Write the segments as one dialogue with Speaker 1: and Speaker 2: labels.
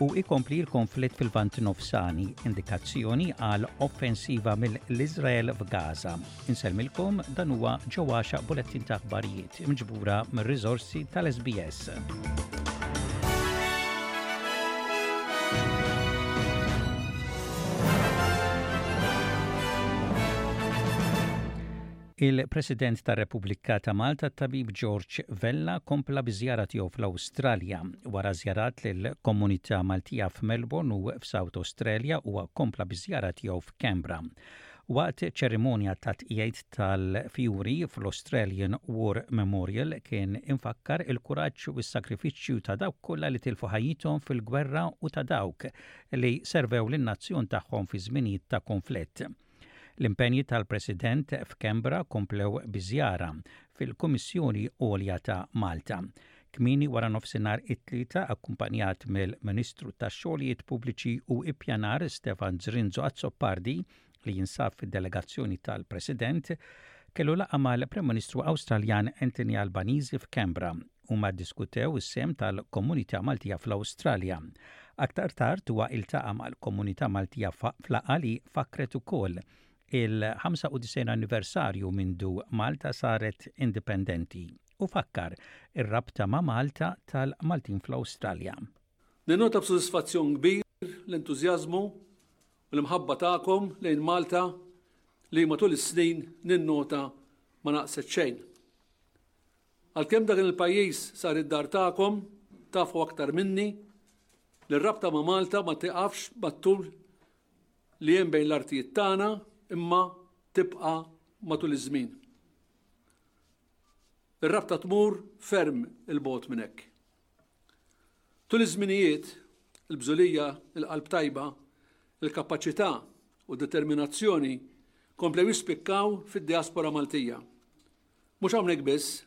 Speaker 1: u ikompli l-konflitt fil-Lvant Nofsani, indikazzjoni għal offensiva mill-Iżrael f'Gaza. Insellmilkom dan huwa ġewwaxa bulettin ta' aħbarijiet imġbura mir-riżorsi tal-SBS. Il-President tar-Repubblika ta' Malta t-Tabib George Vella kompla biż-żjara tiegħu fl-Awstralja. Wara żjarat lill-komunità Maltija f'Melbourne u f'South Australia huwa kompla biż-żjara tiegħu f'Canberra. Waqt ċerimonja ta' tqiegħid tal-fjuri fl-Australian War Memorial kien imfakkar il-kuraġġ u s-sagrifiċċju ta' dawk kollha li tilfu ħajjithom fil-gwerra u ta' dawk li servew lin-nazzjon tagħhom fi żminijiet ta' kunflitt. L-impenji tal-President f'Kembra komplew bi żjara fil-Kummissjoni Għolja ta' Malta. Kmieni wara nofsinhar it-Tlieta akkumpanjat mill-Ministru tax-Xogħlijiet Pubbliċi u Ippjanar Stefan Zrinzo Azzopardi li jinsab fid-delegazzjoni tal-President, kellu laqgħa mal-Prim Ministru Awstraljan Anthony Albanizi f'Kembra Huma ddiskutew is-sehem tal-komunità Maltija fl-Awstralja. Aktar tard huwa iltaqa' mal-komunità Maltija f'laqgħa li fakkret ukoll il-95 anniversarju mindu Malta saret indipendenti u fakkar ir-rabta ma' Malta tal-Maltin fl-Awstralja.
Speaker 2: Ninnota b'sodisfazzjon kbir l-entużjażmu u l-imħabba tagħkom lejn Malta li matul is-snin ninnota ma naqset xejn. Għalkemm dan il-pajjiż sar id-dar tagħkom, tafu aktar minni li r-rabta ma' Malta ma tieqafx mat-tul li hemm bejn l-artijiet tagħna imma tibqa' matul iż-żmien. Ir-rabta tmur ferm 'il bogħod minn hekk. Tul iż-żminijiet, il-bżulija, il-qalb tajba, il-kapaċità u d-determinazzjoni komplew jispikkaw fid-diaspora Maltija. Mhux hawnhekk biss.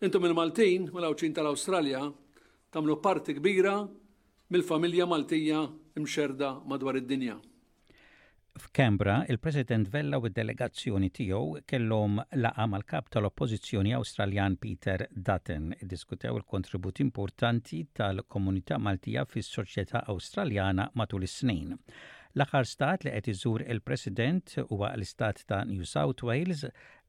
Speaker 2: Intom il-Maltin u l-Għawdxin tal-Awstralja tagħmlu parti kbira mill-familja Maltija mxerrda madwar id-dinja.
Speaker 1: F'Canberra, il-President Vella u d-delegazzjoni tiegħu kellhom laqgħa mal-Kap tal-Oppożizzjoni Awstraljan Peter Dutton. Iddiskutew il-kontribut importanti tal-komunità Maltija fis-soċjetà Awstraljana matul is-snin. L-aħħar stat li qed iżur il-President huwa l-istat ta' New South Wales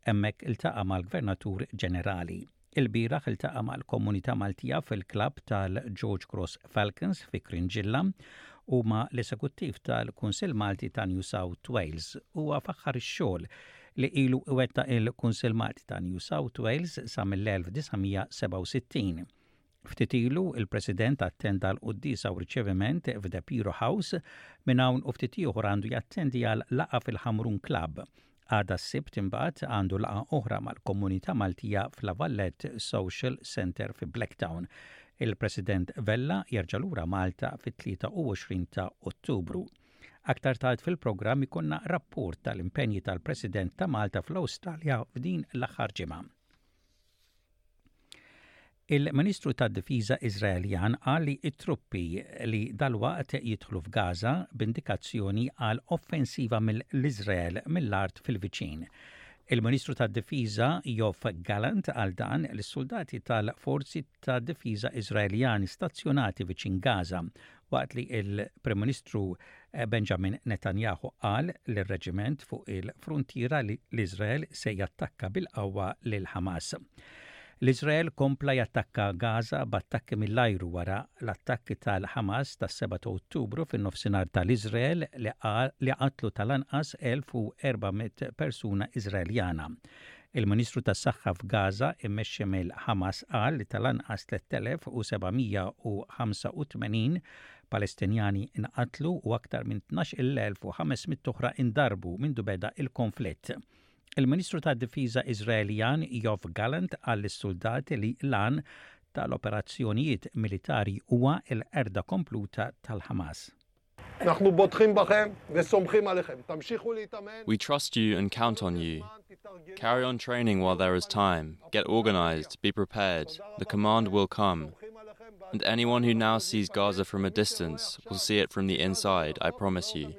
Speaker 1: Hemmhekk iltaqa' mal-Gvernatur Ġenerali. Ilbieraħ iltaqa' mal-komunità Maltija fil-klabb tal-George Cross Falcons fi Krinġilla u ma' l-Esekuttiv tal-Kunsill Malti ta' New South Wales. Huwa faħħar ix-xogħol li ilu iwettaq il-Kunsill Malti ta' New South Wales sa mill-1967. Ftit ilu, il-President attenda għal quddiesa u riċeviment f'De Piro House. Minn hawn u ftit ieħor għandu jattendi għal laqgħa fil-Ħamrun Club. Għada s-Sibt imbagħad għandu laqgħa oħra mal-komunità Maltija f'La Vallette Social Centre fi Blacktown. Il-President Vella jerġa' lura Malta fit-23 ta' Ottubru. Aktar tard fil-programm ikunna rapport tal-impenji tal-President ta' Malta fl-Awstralja f'din l-aħħar ġimgħa. Il-Ministru tad-Difiża Iżraeljan qal li t-truppi li dalwaqt jidħlu f'Gaza b'indikazzjoni għal offensiva mill-Iżrael mill-art fil-viċin. Il-Ministru tad-Difiża Yoav Gallant qal dan lis-suldati tal-Forzi ta' Difiża Iżraeljani stazzjonati viċin Gaza waqt li l-Prim Ministru Benjamin Netanyahu qal lir-reġiment fuq il-fruntiera li l-Iżrael se jattakka bil-qawwa lil Hamas. L-Iżrael kompla jattakka Gaza b'attakki mill-ajru wara l-attakki tal-Hamas tas-7 ta' Ottubru fin-Nofsinhar tal-Iżrael li qatlu tal-anqas 1,400 persuna Iżraeljana Il-Ministru tas-Saħħa f'Gaża mmexxi mill-Ħamas qal li tal-anqas 3,785 Palestinjani nqatlu u aktar minn 12,500 oħra ndarbu mindu beda l-konflitt. Il-Ministru tad-Difiża Iżraeljan Yoav Gallant qal lis-suldati li l-għan tal-operazzjonijiet militari huwa l-qerda kompluta tal-Ħamas.
Speaker 3: We trust you and count on you. Carry on training while there is time. Get organized, be prepared. The command will come. And anyone who now sees Gaza from a distance will see it from the inside, I promise you.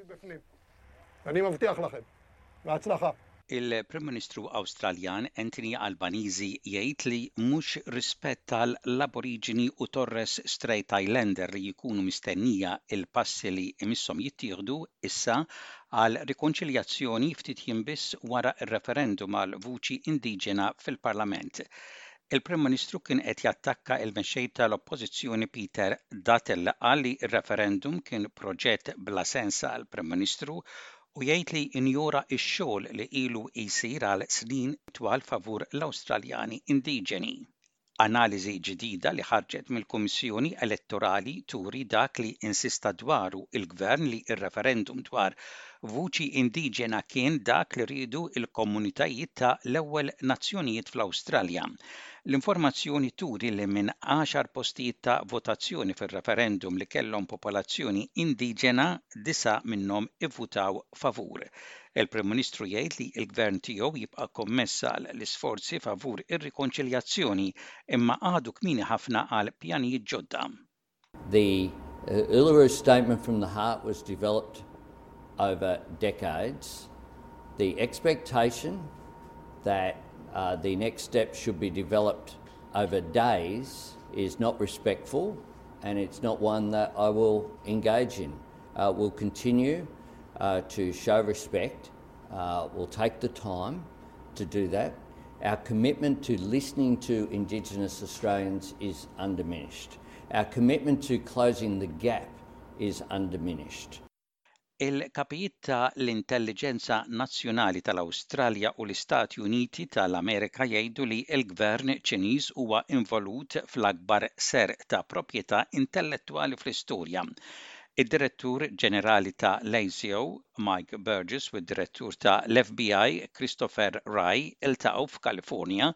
Speaker 4: Rat laħaq.
Speaker 1: Il-Prim Ministru Awstraljan Anthony Albanese jgħid li mhux rispett għal l-Aboriġini u Torres Strait Islander li jkunu mistennija l-passi li jmisshom jittieħdu issa għal rikonċiljazzjoni ftit jiem biss wara r-referendum għal vuċi indiġena fil-Parlament. Il-Prim Ministru kien qed jattakka l-Mexxej tal-Oppożizzjoni Peter Duttle qal li r-referendum kien proġett bla sens għall-Prim Ministru u jgħid li injora x-xogħol li ilu jsir għal snin twal favur l-Awstraljani indiġeni. Analiżi ġdida li ħarġet mill-Kummissjoni Elettorali turi dak li insista dwaru l-Gvern li r-referendum dwar vuċi indiġena kien dak li riedu l-komunitajiet ta' l-ewwel nazzjonijiet fl-Awstralja L-informazzjoni turi li minn għaxar postijiet ta' votazzjoni fir-referendum li kellhom popolazzjoni indiġena, disgħa minnhom ivvutaw favur. Il-Prim Ministru jgħid li l-Gvern tiegħu jibqa' kommess għal l-isforzi favur ir-rikonċiljazzjoni, imma għadu kmieni ħafna għal pjanijiet ġodda.
Speaker 5: The uh, Uluru Statement from the Heart was developed over decades, the expectation that uh, the next step should be developed over days is not respectful and it's not one that I will engage in. Uh, we'll continue uh, to show respect, We'll take the time to do that. Our commitment to listening to Indigenous Australians is undiminished. Our commitment to closing the gap is undiminished.
Speaker 1: Il-Kapijiet ta' l-Intelliġenza Nazzjonali ta' l-Awstralja u l-Istati Uniti ta' l-Amerika jgħidu li l-Gvern Ċiniż huwa involut fl-akbar serq ta' proprjetà intellettwali fl-istorja. Id-Direttur Ġenerali ta' l-ASIO, Mike Burgess u d-Direttur ta' l-FBI Christopher Wray iltaqgħu f'Kalifornja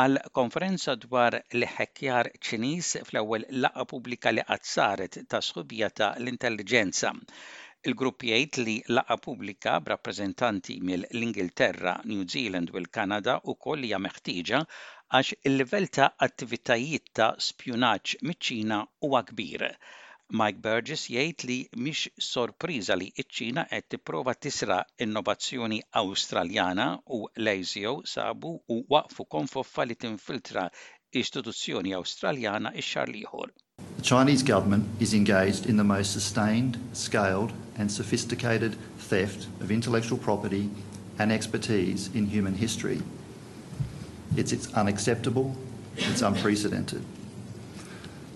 Speaker 1: għal konferenza dwar l-iħhekkjar Ċiniż fl-ewwel laqgħa pubblika li qatt saret ta' sħubija ta' l-intelliġenza. Il-grupp jgħid li laqgħa pubblika b'rappreżentanti mill-Ingilterra, New Zealand u l-Kanada ukoll hija meħtieġa għax il-livell ta' attivitajiet ta' spjunaġġ miċ-Ċina huwa kbir. Mike Burgess jgħid li mhix sorpriża li ċ-Ċina qed tipprova tisraq innovazzjoni Awstraljana u l-ASIO sabu u waqqfu konfoffa li tinfiltra istituzzjoni Awstraljana x-xahar l-ieħor.
Speaker 6: The Chinese government is engaged in the most sustained, scaled and sophisticated theft of intellectual property and expertise in human history. It's it's unacceptable, it's unprecedented.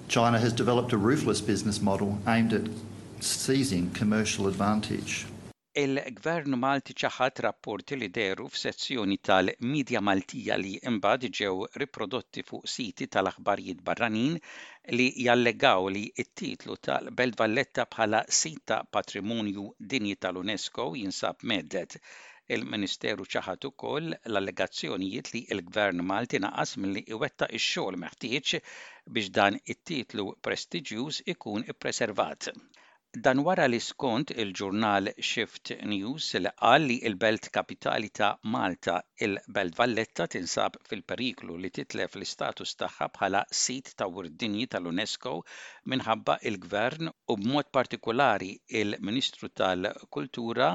Speaker 6: China has developed a ruthless business model aimed at seizing commercial advantage.
Speaker 1: Il-Gvern Malti ċaħad rapporti li dehru f'sezzjoni tal-midja Maltija li imbagħad ġew riprodotti fuq siti tal-aħbarijiet barranin li jallegaw li t-titlu tal-Belt Valletta bħala Sit ta' Patrimonju Dinji tal-UNESCO jinsab mhedded Il-Ministeru ċaħad ukoll l-allegazzjonijiet li l-Gvern Malti naqas milli iwettaq ix-xogħol meħtieġ biex dan it-titlu prestiġjuż ikun ippreservat. Dan wara li skont il-ġurnal Shift News qal li l-Belt Kapitali ta' Malta, il-Belt Valletta tinsab fil-periklu li titlef l-istatus tagħha bħala Sit ta' Wirt Dinji tal-UNESCO minħabba l-Gvern u b'mod partikulari l-Ministru tal-Kultura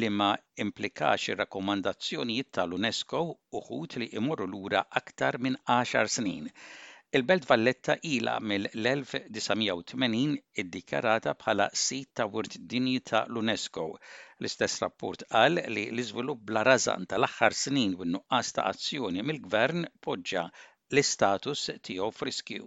Speaker 1: li ma implikax ir-rakkomandazzjonijiet tal-UNESCO uħud li imorru lura aktar minn għaxar snin. Il-Belt Valletta ilha mill-1980 iddikjarata bħala Sit ta' Wirt Dinji ta' l-UNESCO. L-istess rapport qal li l-iżvilupp bla rażan tal-aħħar snin u n-nuqqas ta' azzjoni mill-Gvern poġġa l-istatus tiegħu f'riskju.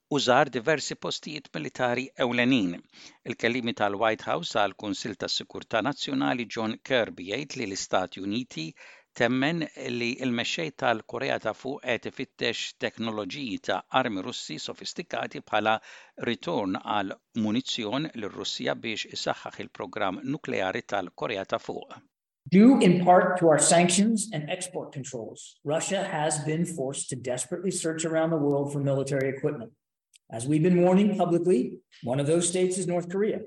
Speaker 1: u żar diversi postijiet militari ewlenin. Il-Kelliem tal-White House għall-Kunsill tas-Sigurtà Nazzjonali John Kirby jgħid li l-Istati Uniti temmen li l-Mexxej tal-Korea ta' Fuq qed ifittex teknoloġiji ta' armi Russi sofistikati bħala ritorn għal munizzjon lir-Russja biex isaħħaħ il-programm nukleari tal-Korea ta' Fuq.
Speaker 7: Due in part to our sanctions and export controls, Russia has been forced to desperately search around the world for military equipment. As we've been warning publicly, one of those states is North Korea.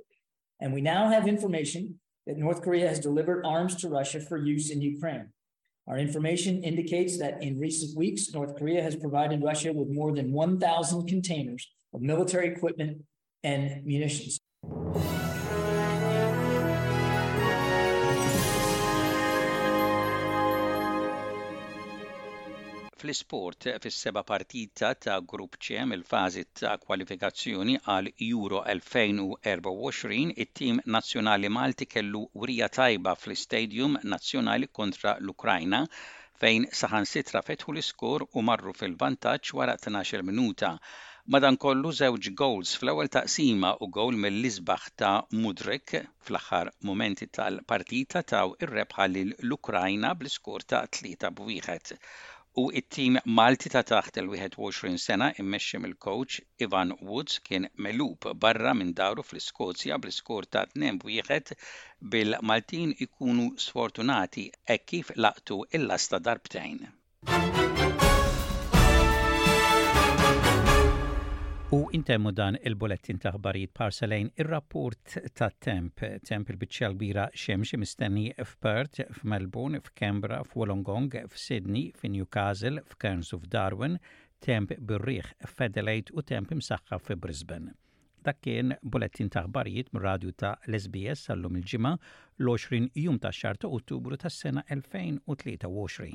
Speaker 7: And we now have information that North Korea has delivered arms to Russia for use in Ukraine. Our information indicates that in recent weeks, North Korea has provided Russia with more than 1,000 containers of military equipment and Munitions.
Speaker 1: fl-isport fis-seba' partita ta' Grupp C mill-fażi ta' kwalifikazzjoni għal Euro 2024, it-tim nazzjonali Malti kellu wrija tajba fl-Istadium Nazzjonali kontra l-Ukrajna fejn saħansitra fetħu l-iskor u marru fil-vantaġġ wara tnax-il minuta. Madankollu żewġ gowls fl-ewwel taqsima u gowl mill-isbaħ ta' Mudryk fl-aħħar mumenti tal-partita taw ir-rebħa lil l-Ukrajna bl-iskor ta' 3 b'wieħed u t-tim Malti ta' taħt il-21 sena mmexxi mill-kowċ Ivan Woods kien megħlub barra minn daru fl-Iskozja bl-iskor ta' tnejn b'wieħed bil-Maltin ikunu sfortunati hekk kif laqtu l-lasta darbtejn.
Speaker 8: U intemmu dan il-bulettin ta' ħbarijiet b'ħarsa lejn ir-rapport tat-temp. Temp il-biċċa l-kbira xemxi mistenni f'Perth, f'Melbourne, f'Canberra, f'Wollongong, f'Sydney, f'Newcastle, f'Cairns u f'Darwin, temp bir-riħ f'Adelaide u temp imsaħħaf fi Brisbane. Dak kien bulettin ta' aħbarijiet mir-radju ta' l-SBS għal-lum il-Ġimgħa, l-20 jum tax-xahar ta' Ottubru tas-sena 2023.